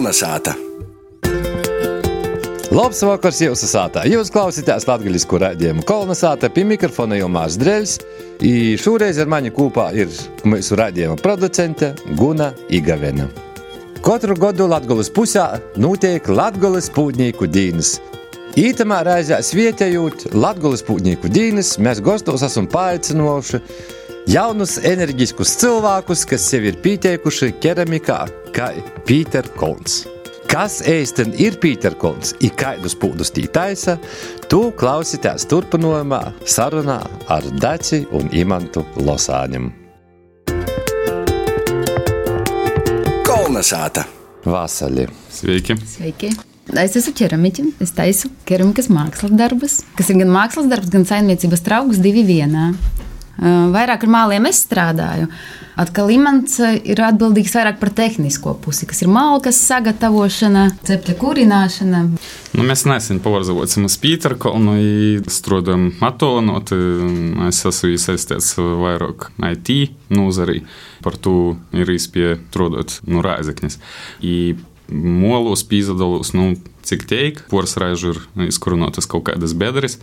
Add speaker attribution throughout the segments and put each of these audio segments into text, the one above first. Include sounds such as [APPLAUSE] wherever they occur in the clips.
Speaker 1: Kolnesāta!
Speaker 2: Labs vakars jūsu sātā. Jūs klausāties latviešu rādījumu kolonizāta pie mikrofona jau Mārcis Dreļs. Šoreiz ar mani kopā ir mūsu rādījuma producente Guna Igavena. Katru gadu Latvijas pusē notiek Latvijas pūtnieku dienas. Ītamā reizē svietējot Latvijas pūtnieku dienas, mēs gastos esam paaicinoši jaunus enerģiskus cilvēkus, kas sev ir pieteikuši keramikā, kā Pīter Kolns. Kas īstenībā ir Pīterkons, ir kādus pūdus tī taisa, tu klausīties turpinājumā sarunā ar Daci un Imantu Losāņiem.
Speaker 1: Kolnesāta!
Speaker 2: Vasaļi!
Speaker 3: Sveiki!
Speaker 4: Sveiki! Es esmu ķeramiķis. Es taisu keramikas mākslas darbus, kas ir gan mākslas darbs, gan saimniecības trauks divi vienā. Vairāk ar māliem es strādāju. Atkal imants ir atbildīgs vairāk par tehnisko pusi, kas ir malkas sagatavošana, cepļa kurināšana.
Speaker 3: Nu, mēs nesen pārzavosim uz Pīterkalnu, strādājam attālinot. Es esmu iesaistīts vairāk IT nozarī, par to ir izpie strādāt no Rāzekņas. Molos pīzadalos, nu, poras raižu ir izkurinotas kaut kādas bedres.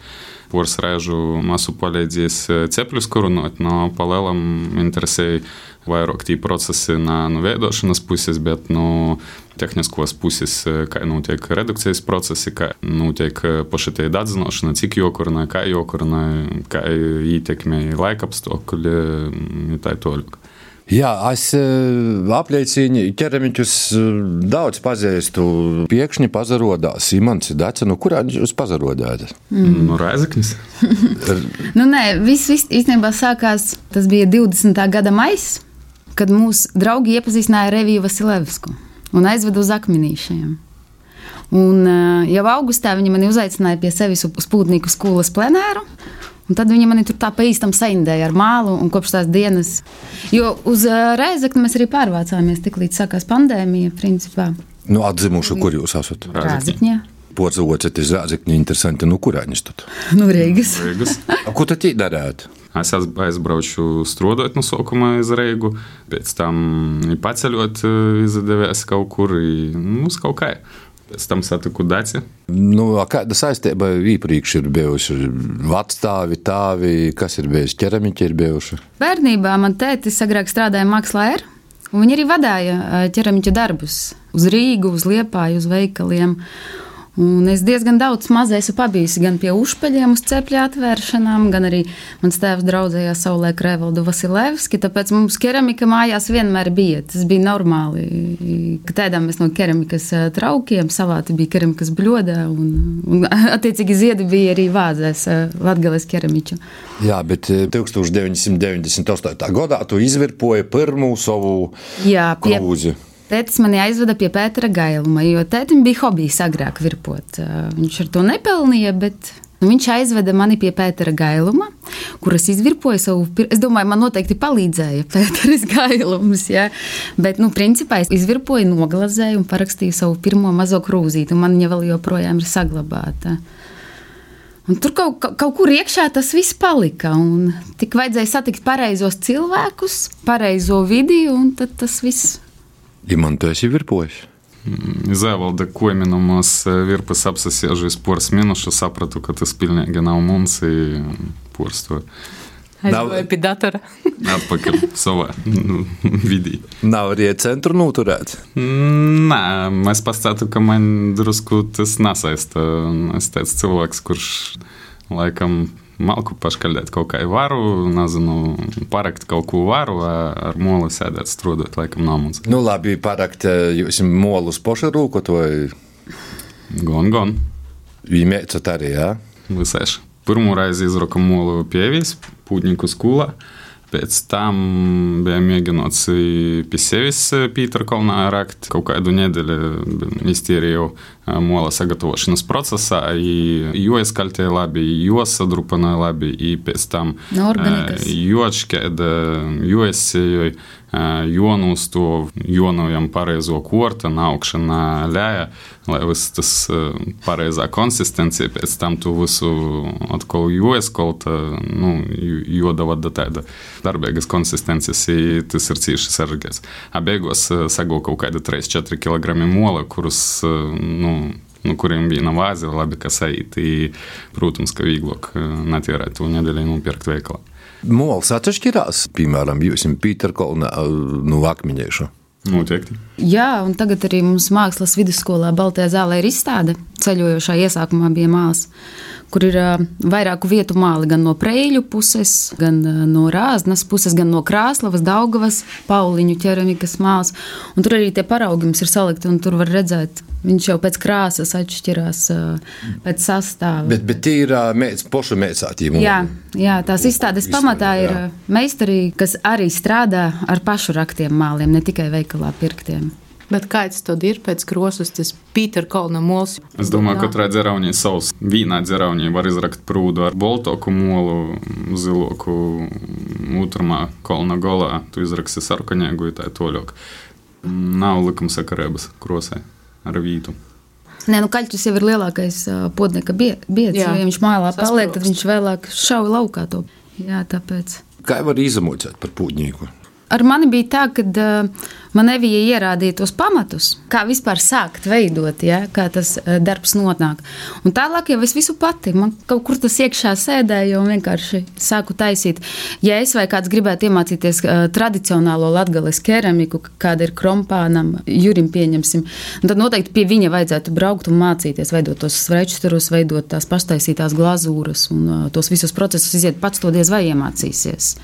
Speaker 3: Poras raižu masu palīdzēs cepļus kurunot, no palēlam interesēja vairāk tī procesi no nu, veidošanas puses, bet no nu, tehniskos puses, kā notiek redukcijas procesi, kā notiek paši tie atzinošana, cik jokurina, kā jokurina, kā ietekmē laika apstākļi, tā ir toļāk.
Speaker 2: Jā, es apliecinu, ķeramiķus daudz pazīstu. Piekšņi pazarodās, Imants Daca, nu kurā jūs pazarodāt?
Speaker 3: Mm. No Rēzaknis. [LAUGHS]
Speaker 4: nu nē, viss vis, īstenībā sākās, tas bija 20. gada maijs, kad mūsu draugi iepazīstināja Reviju Vasilevsku un aizveda uz akmenīšiem. Un jau augustā viņi mani uzaicināja pie sevis uz Pūtnieku skolas plenāru. Un tad viņi man tur tā pa īstam saindēja ar mālu, un kopš tās dienas, jo uz Reizekni mēs arī pārvācāmies tik līdz sākās pandēmija, principā.
Speaker 2: Nu, atzimuši, kur jūs esat?
Speaker 4: Rēzekņā.
Speaker 2: Porcelāts ir Rēzekņa interesanti, nu kurāņas tad?
Speaker 4: Nu, Reigas.
Speaker 3: Reigas.
Speaker 2: Ko tad darāt?
Speaker 3: Es aizbraucu strādāt no sākuma uz Reigu, pēc tam paceļot, izdevies kaut kur uz kaut kā. Pēc tam satiku Dāci.
Speaker 2: Nu, kāda saistība iepriekš ir bijusi? Vecāvi, tāvi, kas ir bijis ķeramiķi, ir bijuši?
Speaker 4: Bērnībā man tētis agrāk strādāja mākslā, un viņi arī vadīja ķeramiķa darbus uz Rīgu, uz Liepāju, uz veikaliem. Un es diezgan daudz maz esmu pabijusi gan pie uzpeļiem, uz cepļa atvēršanām, gan arī mans tēvs draudzējās saulē Krevaldu Vasilevski. Tāpēc mums keramika mājās vienmēr bija. Tas bija normāli. Kad ēdām mēs no keramikas traukiem, salāti bija keramikas bļodā, un, un [LAUGHS] attiecīgi ziedi bija arī vāzēs Latgales keramiķu.
Speaker 2: Jā, bet 1998. gadā tu izvirpoji pirmo savu
Speaker 4: Jā, pie...
Speaker 2: krūzi.
Speaker 4: Tētis mani aizveda pie Pētera Gailuma, jo tētim bija hobijs agrāk virpot. Viņš ar to nepelnīja, bet nu, viņš aizveda mani pie Pētera Gailuma, kuras izvirpoja savu. Es domāju, man noteikti palīdzēja [LAUGHS] Pēteris Gailums. Ja? Bet, nu, principā es izvirpoju, noglazēju un parakstīju savu pirmo mazo krūzīti, man viņa vēl joprojām ir saglabāta. Un tur kaut, kaut kur iekšā tas viss palika. Tik vajadzēja satikt pareizos cilvēkus, pareizo vidi, un tas viss
Speaker 2: Imants, tu esi virpojis?
Speaker 3: Izēvalda kominumos virpas apsasiežu iz poras minušu, sapratu, ka tas pilnīgi nav mums, poras to.
Speaker 5: Aizgāju pie datora.
Speaker 3: Atpakaļ savā nu, vidī.
Speaker 2: Nav arī centru noturēt.
Speaker 3: Nē, es pastātu, ka man drusku tas nesaista. Es teicu cilvēks, kurš laikam malku paškaļēt kaut kā varu, nezinu, parakt kaut ko varu, ar molu sēdēt, strādāt, laikam nav mums.
Speaker 2: Nu, labi, parakt jūs molus poša rūkotoju.
Speaker 3: Gon, gon.
Speaker 2: Viņi mēcat arī, jā? Ja?
Speaker 3: Visaiši. Pirmo reizi izraka molu pievīs, pūtnieku skolā. Pēc tam bija mēģināts pie sevis Pīterkalnā rakt kaut kādu nedēļu iztīrīju mola sagatavošanas procesā, jo izkaltēja labi, jo sadrupināja labi, i pēc tam jo atšķēda, jo esēju, jonu uz to jonojam pareizo korta, naukšana ļāja, lai viss tas pareizā konsistencija, pēc tam tu visu atkal jo eskolta, nu, jodava da tāda darbīgas konsistences, tas ir cīši sarežģīts. Beigās sagūda kaut kāda 3-4 kg mola, kurus, nu, nu, kuriem bija nav vāzi, labi, kas eit. Protams, ka vieglāk netīrēt to nedēļu nopirkt veikalā.
Speaker 2: Mols atšķirās, piemēram, jūs esat Pīterkolna no Akmeņieša.
Speaker 3: Noteikti.
Speaker 4: Jā, un tagad arī mums mākslas vidusskolā Baltajā zālē ir izstāde. Ceļojošā iesākumā bija māksla kur ir vairāku vietu māli gan no Preļu puses, gan no Rāznas puses, gan no Krāslavas, Daugavas, Pauliņu ķeramikas māls. Un tur arī tie paraugi mums ir salikti, un tur var redzēt, viņš jau pēc krāsas atšķirās, pēc sastāvā.
Speaker 2: Bet, bet tie ir mēģis, pošu mēģinātību.
Speaker 4: Jā, jā, tās izstādes pamatā ir meistari, kas arī strādā ar pašu raktiem māliem, ne tikai veikalā pirktiem.
Speaker 5: Bet kāds tad ir pēc krosas, tas Pītera Kalna mols?
Speaker 3: Es domāju, ka katrā dzeraunī savs vīnā dzeraunī var izrakt prūdu ar boltoku molu, ziloku utrumā kolna golā. Tu izraksi sarkaņēgu, tā toļok. Nav likumsakarības krosē ar vītu.
Speaker 4: Nē, nu, kaļķis jau ir lielākais podnieka biedrs. Ja viņš mājā paliek, tad viņš vēlāk šauja laukā to. Jā, tāpēc.
Speaker 2: Kā var izamocēt par pūģnieku?
Speaker 4: Ar mani bija tā, ka uh, man nebija ierādīt tos pamatus, kā vispār sākt veidot, ja, kā tas uh, darbs nonāk. Un tālāk jau es visu pati, man kaut kur tas iekšā sēdēja un vienkārši sāku taisīt. Ja es vai kāds gribētu iemācīties uh, tradicionālo latgales keramiku, kāda ir krompānam, jurim pieņemsim, tad noteikti pie viņa vajadzētu braukt un mācīties, veidot tos svečturus, veidot tās paštaisītās glazūras un tos visus procesus iziet pats to diez vai iemācīsies.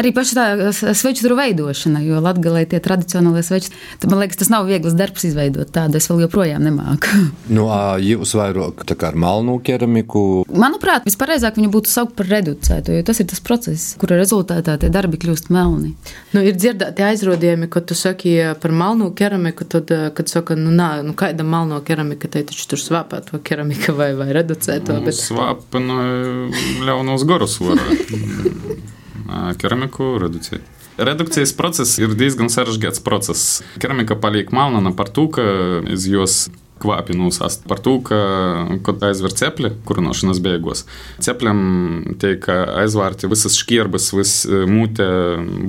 Speaker 4: Arī paša tā sveču veidošana, jo latgalē tie tradicionālie sveči, tad man liekas, tas nav viegls darbs izveidot tādu. Es vēl joprojām nemāku. [LAUGHS]
Speaker 2: Nu, jūs vairāk tā kā ar malnu keramiku?
Speaker 4: Manuprāt, vispareizāk viņu būtu saukt par reducētu, jo tas ir tas process, kura rezultātā tie darbi kļūst melni.
Speaker 5: Nu, ir dzirdēti aizrodījumi, ka tu saki par malnu keramiku, tad, kad saka, nu, nā, nu kāda malno keramika, tai taču tur svāpā to keramika vai, vai reducēto.
Speaker 3: Nu, bet... Svāpa no ļaunos garus varu. [LAUGHS] keramiku reducēt. Redukcijas process ir diezgan sarežģīts process. Keramika paliek melna par to, ka iz jos kvāpi nosast par to, ka, kad aizver cepli kurināšanas beigās, cepļam tiek aizvērti visas šķirbas, viss mūte,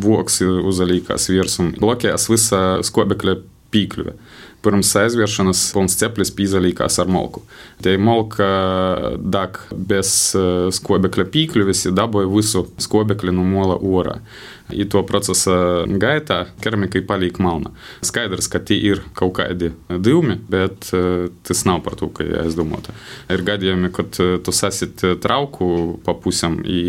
Speaker 3: voks uzalīkās virsum, blokējas visa skobekļa pīkļuve pirms aizvēršanas pilns ceplis pīzaļīkās ar molku. Tie molka dag bez e, skobekļa pīkļuvis ir daboja visu skobekļu no mola orā. Į to procesą gaitą keramikai paliek malną. Skaidras, kad tie ir kaukadi dūmi, bet e, tas nav par to, kai es domota. Ir gadėjome, kad e, tu sasit traukų papusiam į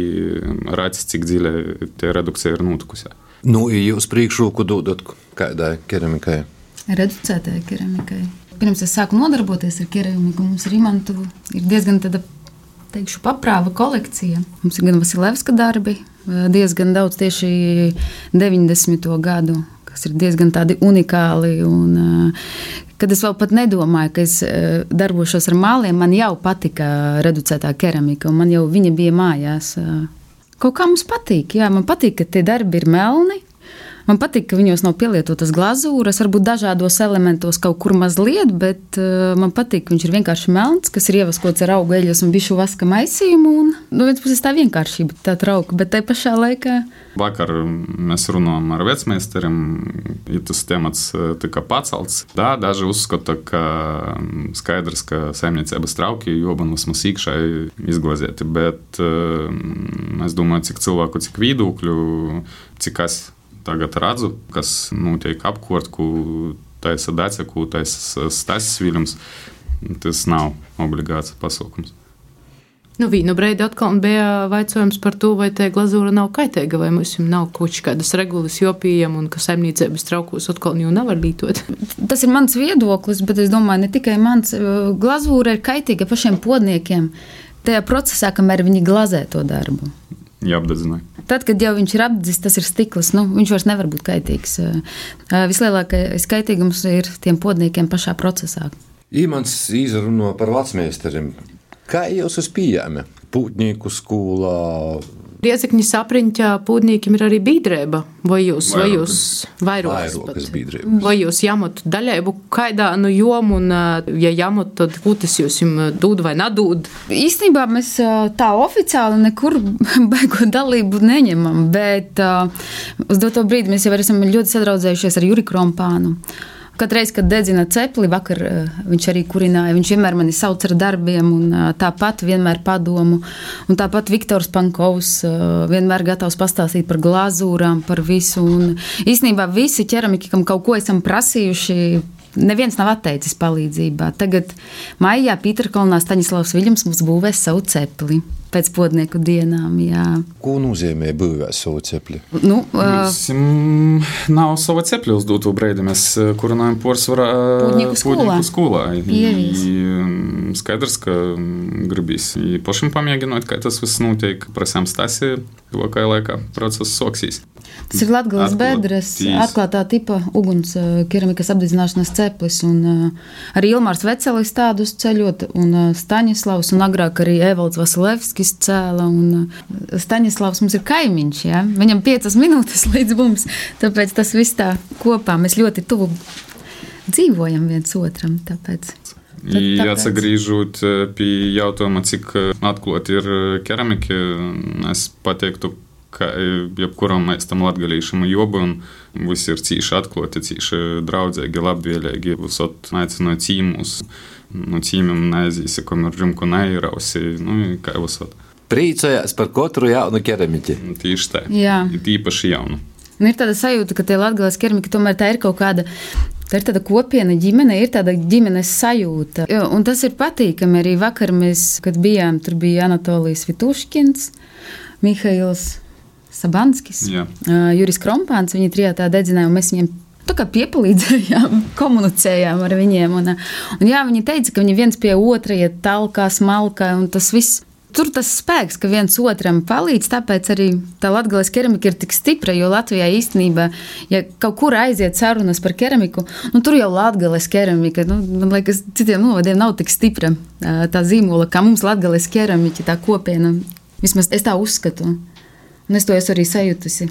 Speaker 3: ratis tik dėlę, tai redukcija ir nutkusia.
Speaker 2: Nu, į jūs priekšrūkų duodat, ką da keramikai?
Speaker 4: Reducētai keramikai. Pirms es sāku nodarboties ar keramiku, mums ar Imantu ir diezgan tāda, teikšu, paprāva kolekcija. Mums ir gan Vasilevska darbi, diezgan daudz tieši 90. gadu, kas ir diezgan tādi unikāli. Un, Kad es vēl pat nedomāju, ka es darbošos ar māliem, man jau patika reducētā keramika, un man jau viņa bija mājās. Kaut kā mums patīk, jā, man patīk, ka tie darbi ir melni, Man patīk, ka viņos nav pielietotas glazūras, varbūt dažādos elementos kaut kur mazliet, bet uh, man patīk, ka viņš ir vienkārši melns, kas ir ievaskots ar augu eļļas un bišu vaska maisījumu. Un, no vienas puses tā vienkāršība, tā trauka, bet tai pašā laikā.
Speaker 3: Vakar mēs runājām ar vecmeisteriem, ja tas temats e, tika pacelts. Tā daži uzskata, ka skaidrs, ka saimniecības trauki joban vismaz īkšai izglazēti, bet uh, es domāju, cik cilvēku, cik viedokļu, cik kas tagad redzu, kas notiek apkārt, ko taisa dace, ko taisa stāsts viļņums. Tas nav obligāts pasaukums.
Speaker 5: Nu, vienu brīdi atkal bija jautājums par to, vai tā glazūra nav kaitīga, vai mums nav kaut kādas regulas jopījama un ka saimniecības traukos atkal jau nevar lietot.
Speaker 4: Tas ir mans viedoklis, bet es domāju, ne tikai mans. Glazūra ir kaitīga pašiem podniekiem. Tajā procesā, kamēr viņi glazē to darbu.
Speaker 3: Jāapdedzina.
Speaker 4: Tad, kad jau viņš ir apdzis, tas ir stikls. Nu, viņš vairs nevar būt kaitīgs. Vislielākais kaitīgums ir tiem podniekiem pašā procesā.
Speaker 2: Īmans izrunā par vecmeisteriem. Kā jūs pieejami? Pūtnieku skolā,
Speaker 5: Riezekņa sapriņķā pūdniekiem ir arī biedrība. Vai jūs, vai jūs vairokas
Speaker 2: biedrības.
Speaker 5: Vai jūs jāmot daļēbu kaidā nu jomu, un, ja jāmot, tad kūtis jūs jums dod vai nedod?
Speaker 4: Īstenībā mēs tā oficiāli nekur [LAUGHS] beigu dalību neņemam, bet uz doto brīdi mēs jau esam ļoti sadraudzējušies ar Juri Krompānu. Katru reizi, kad dedzina cepli, vakar ā, viņš arī kurināja. Viņš vienmēr mani sauc ar darbiem, un ā, tāpat vienmēr padomu. Un tāpat Viktors Pankovs ā, vienmēr gatavs pastāstīt par glazūrām, par visu. Un īstenībā visi ķeramiķi, kam kaut ko esam prasījuši, Neviens nav atteicis palīdzībā. Tagad maijā Pīterkalnā Staņislavs Viļams mums būvēs savu cepli pēc podnieku dienām. Jā.
Speaker 2: Ko nozīmē būvēt savu cepli?
Speaker 4: Nu, uh,
Speaker 3: nav sava cepļa uz doto brīdi. Mēs kurinājam porcelāna
Speaker 4: Pūtnieku skolā.
Speaker 3: skolā. I, mm, Skaidrs, ka mm, gribīs i pašam pamēģināt, kā tas viss notiek. Prasām stāstīt, tuvākajā laikā process soksīs.
Speaker 4: tas ir Latvijas bedres, atklātā tipa uguns keramikas apdedzināšanas ceplis. Un, uh, arī Ilmārs Vecelis tādus ceļot, un uh, Staņislavs, un agrāk arī Evalds Vasilevskis cēla. Un, uh, Staņislavs mums ir kaimiņš, ja? viņam piecas minūtes [LAUGHS] līdz mums, tāpēc tas viss tā kopā mēs ļoti tuvu dzīvojam viens otram. Tāpēc.
Speaker 3: I
Speaker 4: tāpēc.
Speaker 3: atgriežot eh, pie jautājuma, cik eh, atklāti ir eh, keramika, es pateiktu, ka eh, jebkuram tam latgalīšam jobu un visi ir cīši atklāti, cīši draudzīgi, labvēlīgi, visot aicinot cīmus. Nu, cīmam neaizīsi, kam ir rimku neirausi, nu, kā visot.
Speaker 2: Priecājās par katru jaunu keramiķi.
Speaker 3: Tieši tā.
Speaker 4: Jā.
Speaker 3: Ir īpaši jaunu.
Speaker 4: Un ir tāda sajūta, ka tie latgāles keramika tomēr tā ir kaut kāda. Tā ir tāda kopiena ģimene, ir tāda ģimenes sajūta. Jo, Un tas ir patīkami. Arī vakar mēs, kad bijām, tur bija Anatolijas Vituškins, Mihails Sabanskis,
Speaker 3: Jā.
Speaker 4: Juris Krompāns. Viņi trijā tā dedzināja, un mēs viņiem piepalīdzējām, [LAUGHS] komunicējām ar viņiem. Un, un jā, viņi teica, ka viņi viens pie otra iet talkā, smalkā, un tas viss. Tur tas spēks, ka viens otram palīdz, tāpēc arī tā latgāles keramika ir tik stipra, jo Latvijā īstenībā, ja kaut kur aiziet sarunas par keramiku, nu, tur jau latgāles keramika, nu, man liekas, citiem novadiem nav tik stipra ā, tā zīmola, kā mums latgāles keramiķi, tā kopiena. Vismaz es tā uzskatu. Un es to esmu arī sajutusi.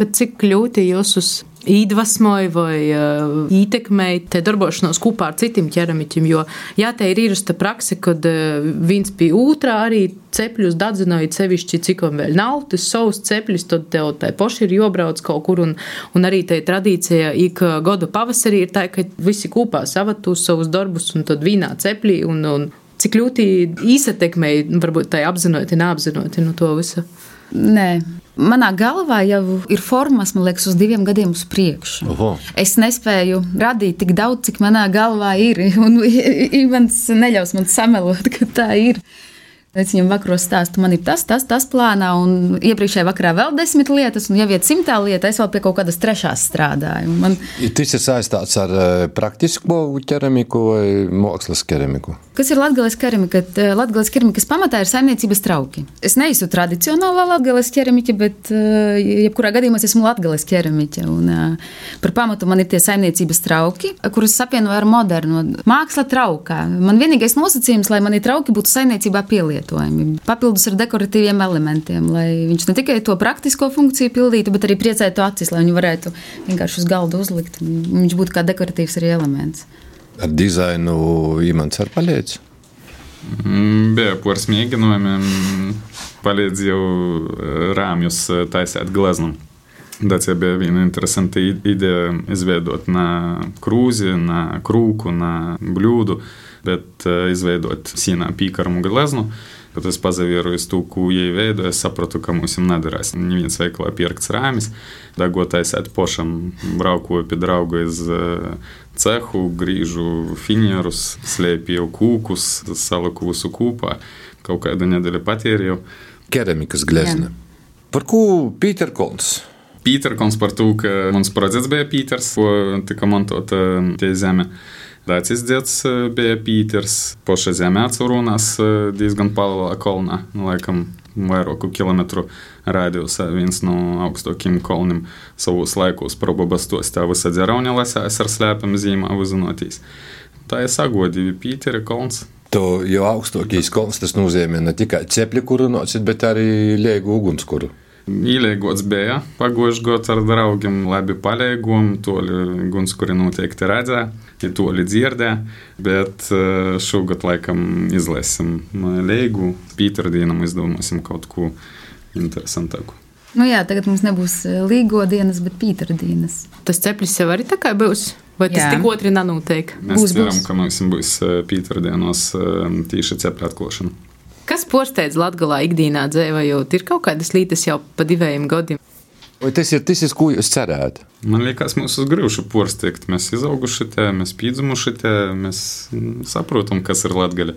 Speaker 5: Bet cik kļūti jūs uz iedvesmoja vai uh, ietekmēja te darbošanos kopā ar citiem ķeramiķiem? Jo, jā, te ir īrusta prakse, kad uh, viens pie otrā arī cepļus dadzināja sevišķi, cik man vēl nav, tas savus cepļus, tad tev tai poši ir jobrauc kaut kur, un, un arī tai tradīcija ik uh, gada pavasarī ir tā, ka visi kopā savatūs savus darbus, un tad vīnā ceplī, un, un cik ļoti īsatekmēja, varbūt tai apzinoti, neapzinoti no to visu.
Speaker 4: Nē, manā galvā jau ir formas, man liekas, uz diviem gadiem uz priekšu.
Speaker 2: Oho.
Speaker 4: Es nespēju radīt tik daudz, cik manā galvā ir. [LAUGHS] Un Ivans neļaus man samelot, ka tā ir. Es viņam vakaros stāstu, man ir tas, tas, tas plānā, un iepriekšējā vakarā vēl desmit lietas, un jau ir simtā lieta, es vēl pie kaut kādas trešās strādāju. Man,
Speaker 2: Tas ir saistīts ar eh, praktisko keramiku vai mākslas keramiku.
Speaker 4: Kas ir latgāles keramika? Latgāles keramikas pamatā ir saimniecības trauki. Es neesmu tradicionālā latgāles keramiķa, bet eh, jebkurā gadījumā es esmu latgāles keramiķa. Un, eh, par pamatu man ir tie saimniecības trauki, kurus apvienoju ar modernu māksla traukā. Man vienīgais nosacījums, lai mani trauki būtu saimniecībā pielietojami. Papildus ar dekoratīviem elementiem, lai viņš ne tikai to praktisko funkciju pildītu, bet arī priecētu acis, lai viņu varētu vienkārši uz galda uzlikt. un Viņš būtu kā dekoratīvs arī elements.
Speaker 2: Ar dizainu imants ar palīdz.
Speaker 3: Mm, Bija pāris mēģinājumiem, palīdz jau eh, rāmjus eh, taisīt gleznu. Tas bija viena interesanta ideja izveidot ne krūzi, ne krūku, ne bļūdu, bet eh, izveidot sīnā pīkaramu gleznu. Kad es pazavēru to, ko jai veido, es sapratu, ka mums jau nedarās. Neviens veikalā pirkts rāmis, dagotais atpošam, braukoju pie drauga iz eh, cehu, grīžu finierus, slēpju kūkus, saliku visu kūpā. Kaut kādu nedēļu patēriju.
Speaker 2: Keramikas glezna. Par ko Pīter Kolns?
Speaker 3: Pīterkons par to, ka mans projekts bija Pīters, ko tika montota tie zeme. Dācis dzieds bija Pīters. Poša zeme atsvarūnās diezgan palā kolnā, nu, laikam vairāku kilometru rādījusā viens no augstākiem kolniem savos laikos probabastos tā visa dzeraunja lasās ar slēpam zīmā uzzinotīs. Tā ir sagodība Pīteri Kolns.
Speaker 2: To jau augstākais kolons tas nozīmē ne tikai cepļu kuru nocīt, bet arī liegu ugunskuru.
Speaker 3: Īlēgots bija pagājušajā gadā ar draugiem, labi palīgumi, to gunskuri noteikti redzēja, ja to dzirdēja, bet eh, šogad laikam izlēsim lēgu, Pīterdīnam izdomāsim kaut ko interesantāku.
Speaker 4: Nu jā, tagad mums nebūs eh, līgo dienas, bet Pītera dienas.
Speaker 5: Tas ceplis jau arī tā kā būs. Vai tas jā. tik otri nenotiek?
Speaker 3: Mēs būs, ceram, būs. ka mums būs eh, Pītera dienos tīši cepļa atklāšana.
Speaker 5: Kas porsteidz Latvijā ikdienā dzīvojot? Ir kaut kādas lietas jau pa diviem gadiem.
Speaker 2: Vai tas ir tas, ko jūs cerējāt?
Speaker 3: Man liekas, mums uz grūšu porsteigt. Mēs izauguši te, mēs pīdzuši te, mēs saprotam, kas ir Latvija.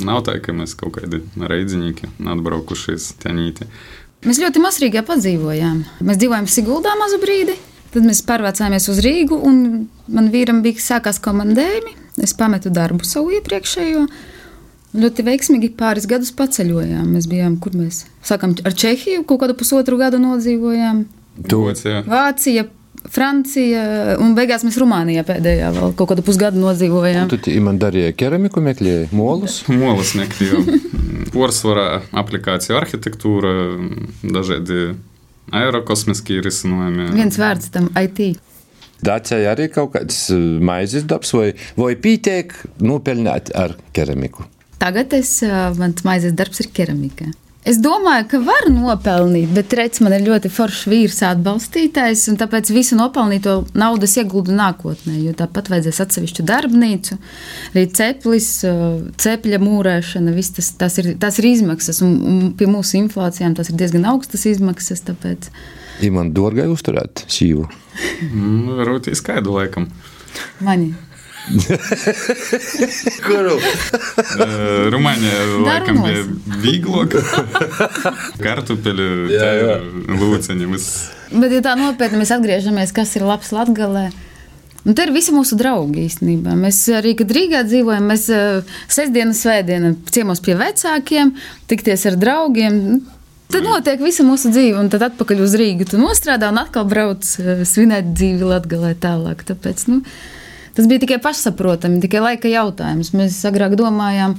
Speaker 3: Nav tā, ka mēs kaut kādi reidzinieki atbraukušies tenīti.
Speaker 4: Mēs ļoti mazrīgā padzīvojām. Mēs dzīvojam Siguldā mazu brīdi. Tad mēs pārvācāmies uz Rīgu, un man vīram bija sākās komandējumi. Es pametu darbu savu iepriekšējo. Ļoti veiksmīgi pāris gadus paceļojām. Mēs bijām, kur mēs sākām ar Čehiju, kaut kādu pusotru gadu nodzīvojām.
Speaker 3: Vācija.
Speaker 4: Vācija, Francija, un beigās mēs Rumānijā pēdējā vēl kaut kādu pusgadu nodzīvojām.
Speaker 2: Tu man darīji keramiku, meklēji molus?
Speaker 3: Molus meklēju. [LAUGHS] Porcelāna aplikācija, arhitektūra, dažādi aerokosmiskie risinājumi.
Speaker 4: Viens vārds tam IT.
Speaker 2: Dācijai arī kaut kāds eh, maizes dabs, vai, vai pīteik nopelnīt ar keramiku?
Speaker 4: Tagad es, mans maizes darbs ir keramika. Es domāju, ka var nopelnīt, bet redz, man ir ļoti foršs vīrs, atbalstītājs, un tāpēc visu nopelnīto naudu ieguldu nākotnē. Jo tāpat vajadzēs atsevišķu darbnīcu, arī ceplis, cepļa mūrēšana, tas, tas, ir, tas ir izmaksas, un, un pie mūsu inflācijām tas ir diezgan augstas izmaksas. Tāpēc...
Speaker 2: Ja man dārgai uzturēt šīvu?
Speaker 3: Mm, varbūt īskaidru laikam.
Speaker 4: Mani.
Speaker 2: Kuru?
Speaker 3: Rumāņā laikam bija vieglāk. Kartupeļu, lūceņi.
Speaker 4: Bet, ja tā nopietni mēs atgriežamies, kas ir labs latgalē, Un te ir visi mūsu draugi īstenībā. Mēs arī, kad Rīgā dzīvojam, mēs sestdienu, svētdienu ciemos pie vecākiem, tikties ar draugiem. Tad notiek visa mūsu dzīve, un tad atpakaļ uz Rīgu. Tu nostrādā un atkal brauc svinēt dzīvi Latvijā tālāk. Tāpēc, nu, Tas bija tikai pašsaprotami, tikai laika jautājums. Mēs agrāk domājām,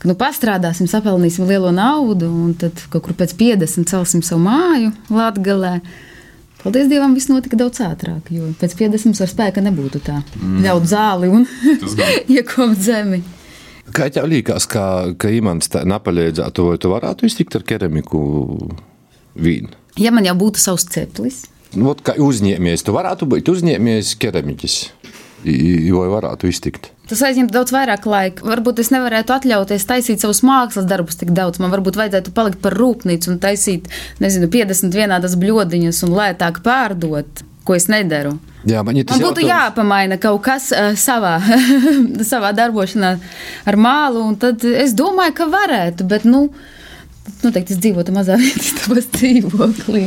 Speaker 4: ka nu, pastrādāsim, sapelnīsim lielo naudu, un tad kaut kur pēc 50 celsim savu māju Latvijā. Paldies Dievam, viss notika daudz ātrāk, jo pēc 50 ar spēka nebūtu tā. Mm. Ļaut zāli un [LAUGHS] iekopt zemi.
Speaker 2: Kā tev liekas, ka, ka imants tā napaļēdzētu, vai tu varētu iztikt ar keramiku vīnu?
Speaker 4: Ja man jau būtu savs ceplis.
Speaker 2: Nu, kā uzņēmējs, tu varētu būt uzņēmējs keramiķis vai varētu iztikt?
Speaker 4: Tas aizņem daudz vairāk laika. Varbūt es nevarētu atļauties taisīt savus mākslas darbus tik daudz. Man varbūt vajadzētu palikt par rūpnīcu un taisīt, nezinu, 50 vienādas bļodiņas un lētāk pārdot, ko es nedaru.
Speaker 2: Jā, man,
Speaker 4: man būtu jautājums... jāpamaina kaut kas uh, savā, [LAUGHS] savā darbošanā ar mālu, un tad es domāju, ka varētu. Bet, nu, Noteikti es dzīvotu mazā [LAUGHS] vietā, dzīvoklī.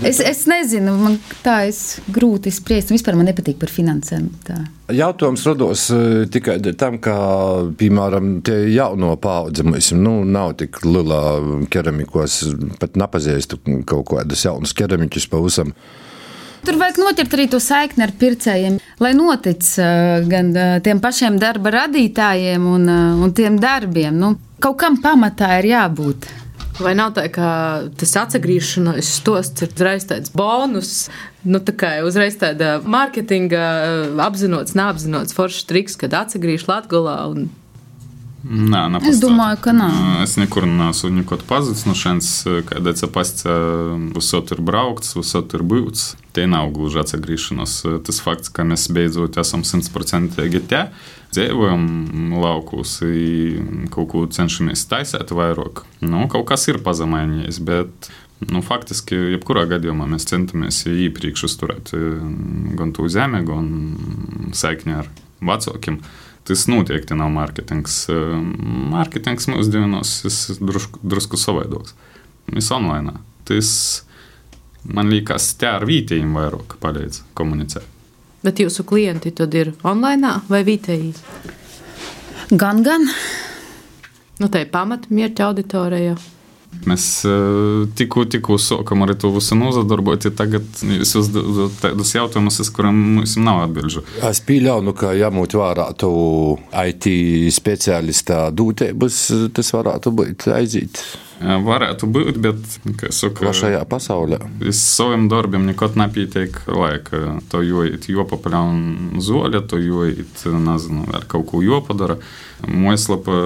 Speaker 4: Es, es nezinu, man tā ir grūti spriest. Vispār man nepatīk par finansēm. Tā.
Speaker 2: Jautājums rados e, tikai tam, ka, piemēram, tie jauno paudze mums nu, nav tik lielā keramikos, pat nepazīstu kaut kādus jaunus keramiķus pavisam.
Speaker 4: Tur vajag noķert arī to saikni ar pircējiem, lai notic uh, gan uh, tiem pašiem darba radītājiem un, un tiem darbiem. Nu, kaut kam pamatā ir jābūt.
Speaker 5: Vai nav tā, ka tas atgriešanās stosts ir uzreiz tāds bonus, nu tā kā uzreiz tāda mārketinga apzinots, neapzinots foršs triks, kad atgriežas Latgolā un
Speaker 3: Nē,
Speaker 4: es domāju, ka nē.
Speaker 3: Es nekur neesmu nekad pazudis no šejienes, kad cepasce visot ir braukts, visot ir būts. Tie nav gluži atgriešanās. Tas fakts, ka mēs beidzot esam simtprocentīgi te, dzīvojam laukos, kaut ko cenšamies taisīt vairāk. Nu, kaut kas ir pazemainījies, bet Nu, faktiski, jebkurā gadījumā mēs centamies īpriekš uzturēt gan to zemi, gan saikni ar vecākiem. Tas noteikti nav mārketings. Mārketings mūsdienās ir drusku, drusku savaidoks. Viss online. Tas man liekas, te ar vītējiem vairāk palīdz komunicēt.
Speaker 5: Bet jūsu klienti tad ir online vai vietēji?
Speaker 4: Gan, gan.
Speaker 5: Nu, tā ir pamatmērķa auditorija.
Speaker 3: Mēs uh, tikko, tikko sākam ar to visu nozadarbot, ja tagad jūs uzdodat tādus jautājumus, uz kuriem mums nav atbildžu.
Speaker 2: Es pieļauju, ka jāmūt vērā to IT speciālistā dūtēbus, tas varētu būt aiziet.
Speaker 3: Varētu būt, bet, kā saka,
Speaker 2: plašajā pasaulē.
Speaker 3: Es saviem darbiem nekad nepietiek laika. To joīt jopapaļaun zoļa, to joīt, nezinu, vēl kaut ko jopadara. Mojaslapa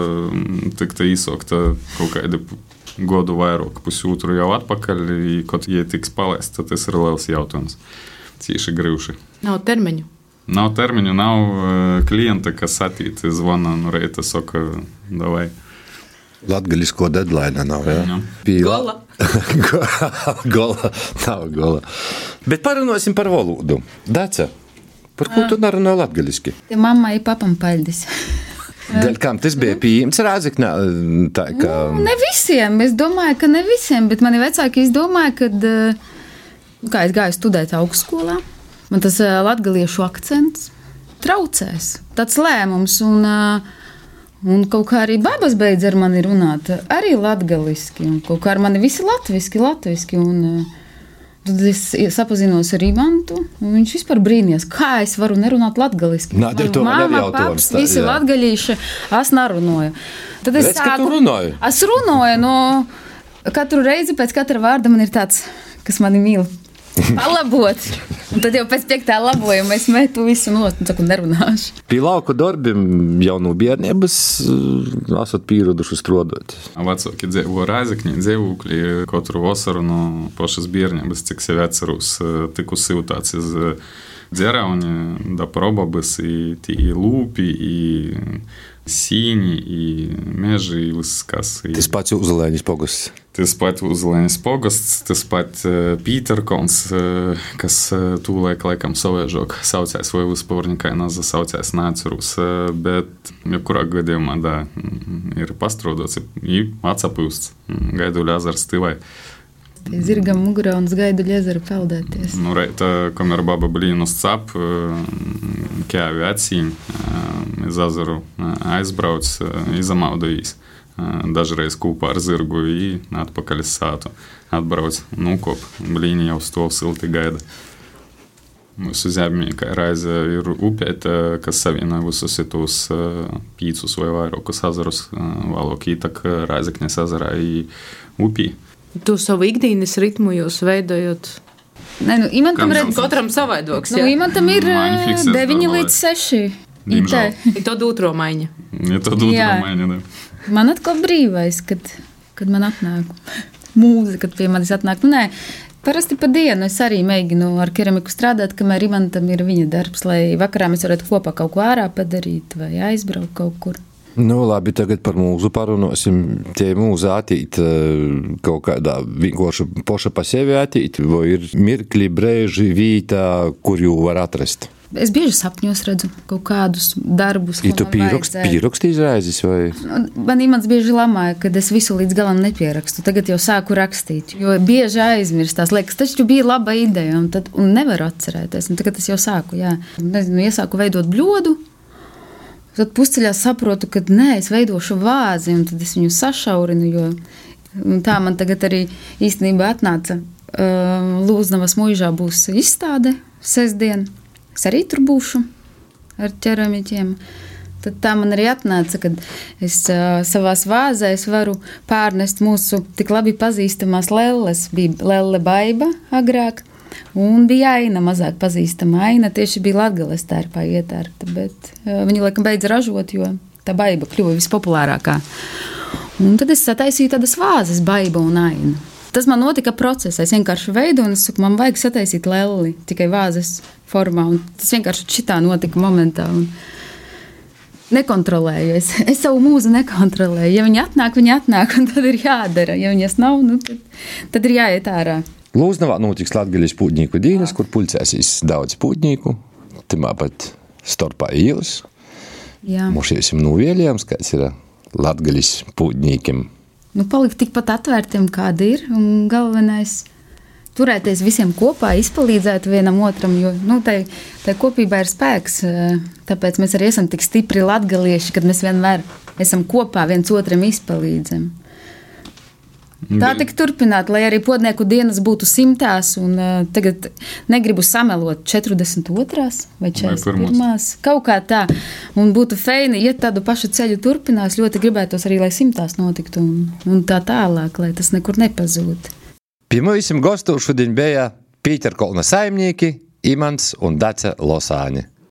Speaker 3: tikta īsokta kaut kāda gadu vairāk, pusotru jau atpakaļ, kad ja tiks palaists, tad tas ir liels jautājums. Cīši grūši.
Speaker 5: Nav termiņu.
Speaker 3: Nav termiņu, nav klienta, kas attīstīja zvana, nu reita saka, davai.
Speaker 2: Latvijas deadline nav. Ja? Pīla.
Speaker 5: Gola. [LAUGHS]
Speaker 2: gola. Nav gola. Bet parunāsim par valodu. Dace, par ko tu nerunā latviešu?
Speaker 4: Te mammai papam paļdis. [LAUGHS]
Speaker 2: Dēļ kam tas bija pieejams Rāzaknē? Kā
Speaker 4: Nu, ne visiem. Es domāju, ka ne visiem, bet mani vecāki izdomāja, ka, kā es gāju studēt augstskolā, man tas latgaliešu akcents traucēs. Tāds lēmums. Un, Un kaut kā arī babas beidz ar mani runāt, arī latviešu. Kaut kā ar mani visi latviešu, latviešu. Tad es sapazinos ar Ivantu. un Viņš vispār brīnījās, kā es varu nerunāt latviešu.
Speaker 2: To man ir jautājums, tā,
Speaker 4: Visi latvieši, es nerunāju. Tad es
Speaker 2: Redz, ka tu runāji.
Speaker 4: Es runāju, no katru reizi pēc katra vārda man ir tāds, kas mani mīl. [LAUGHS] Palabot. Un tad jau pēc piektā labojuma es metu visu nost un saku, nerunāšu.
Speaker 2: pie lauku darbiem jau no bērnības eh, esat pieraduši strādāt.
Speaker 3: Vecāki dzīvo Rāzakņī, dzīvokļi katru vasaru no pašas bērnības, cik sevi atceros, tiku siltāts iz dzerauņa, da probabas, i tī lūpi, i sīņi, i meži, i viss kas. i-
Speaker 2: Tas pats uzlēņas pogas.
Speaker 3: Tas pats Uzlēnas pogasts, tas pats uh, Pīterkons, uh, kas uh, tūlēk laikam savēžok saucēs vai vispārnikai naza saucēs neatceros, uh, bet jebkurā gadījumā, da, mm, ir pastraudots, ir atsapūsts, gaidu ļazars stilai.
Speaker 4: Pie zirgam mugurā un uz gaidu ļezaru peldēties.
Speaker 3: Nu, reita, kamēr baba blīnus cap, kēvi acīm, iz azaru aizbrauc, izamaudījis. Dažreiz kopā ar zirgu i atpakaļ uz sātu. Atbrauc, nukop, blīni jau stāv silti gaida. Mūsu zemē, kā raize, ir upēta, kas savieno visus tos pīcus vai vairākus azarus, valok ītak Raizeknes ezerā i upī.
Speaker 5: Tu savu ikdienas ritmu jūs veidojat.
Speaker 4: Nē, nu, imantam redz,
Speaker 5: Katram savaidoks.
Speaker 4: nu, imantam ir
Speaker 3: Mani
Speaker 4: eh,
Speaker 3: fiksēs
Speaker 4: 9
Speaker 3: normāli.
Speaker 4: līdz 6.
Speaker 3: Diemžēl.
Speaker 4: IT.
Speaker 5: Ir to dūtro maiņa.
Speaker 3: Ja tad
Speaker 4: Jā.
Speaker 3: maiņa, ne?
Speaker 4: Man atkal brīvais, kad, kad man atnāk [LAUGHS] mūzika, kad pie manis atnāk. Nu, nē, parasti pa dienu es arī mēģinu ar keramiku strādāt, kamēr Imantam ir viņa darbs, lai vakarā mēs varētu kopā kaut ko ārā padarīt vai aizbraukt kaut kur.
Speaker 2: Nu, labi, tagad par mūzu parunāsim. Tie mūzi attīt eh, kaut kādā vienkārši poša pa sevi attīt, vai ir mirkli, brēži, vītā, kur jū var atrast.
Speaker 4: Es bieži sapņos redzu kaut kādus darbus, ko
Speaker 2: tu pierakst,
Speaker 4: vajadzētu.
Speaker 2: pierakst izraizes vai?
Speaker 4: Un Man imants bieži lamāja, ka es visu līdz galam nepierakstu. Tagad jau sāku rakstīt, jo bieži aizmirstās. Liekas, taču bija laba ideja, un, tad, un nevaru atcerēties. Un tagad es jau sāku, jā, nezinu, iesāku veidot bļodu. Tad pusceļā saprotu, ka nē, es veidošu vāzi, un tad es viņu sašaurinu. Tā man tagad arī īstenībā atnāca. Uh, Lūznavas mūžā būs izstāde sestdien. Es arī tur būšu ar ķeramiķiem. Tad tā man arī atnāca, kad es uh, savā vāzē varu pārnest mūsu tik labi pazīstamās lelles. Bija Lelle Baiba agrāk, un bija Aina, mazāk pazīstama Aina. Tieši bija Latvijas tērpā ietērta, bet uh, viņi laikam beidza ražot, jo tā baiba kļuva vispopulārākā. Un tad es sataisīju tādas vāzes, baiba un aina. Tas man notika procesā. Es vienkārši veidoju, un es saku, man vajag sataisīt leli tikai vāzes formā. Un tas vienkārši šitā notika momentā. Un nekontrolēju. Es, [LAUGHS] es savu mūzu nekontrolēju. Ja viņi atnāk, viņi atnāk, un tad ir jādara. Ja viņas nav, nu, tad, tad ir jāiet ārā.
Speaker 2: Lūznavā notiks Latvijas pūtnieku dienas, kur pulcēsīs daudz pūtnieku. Timā pat starpā jūs.
Speaker 4: Jā.
Speaker 2: Mūšiesim nuvēlējums, kāds ir Latvijas pūtniekiem.
Speaker 4: Nu, palikt tikpat atvērtiem, kāda ir. Un galvenais - turēties visiem kopā, izpalīdzēt vienam otram, jo nu, tai, tai kopībā ir spēks. eh, Tāpēc mēs arī esam tik stipri latgalieši, kad mēs vienmēr esam kopā, viens otram izpalīdzam. Tā tik turpināt, lai arī podnieku dienas būtu simtās, un uh, tagad negribu samelot 42. vai 41. kaut kā tā. Un būtu feini, ja tādu pašu ceļu turpinās, ļoti gribētos arī, lai simtās notiktu un, un tā tālāk, lai tas nekur nepazūd.
Speaker 2: Pie mums gostu šodien bija Pīterkolna saimnieki Imants un Dace Losāni.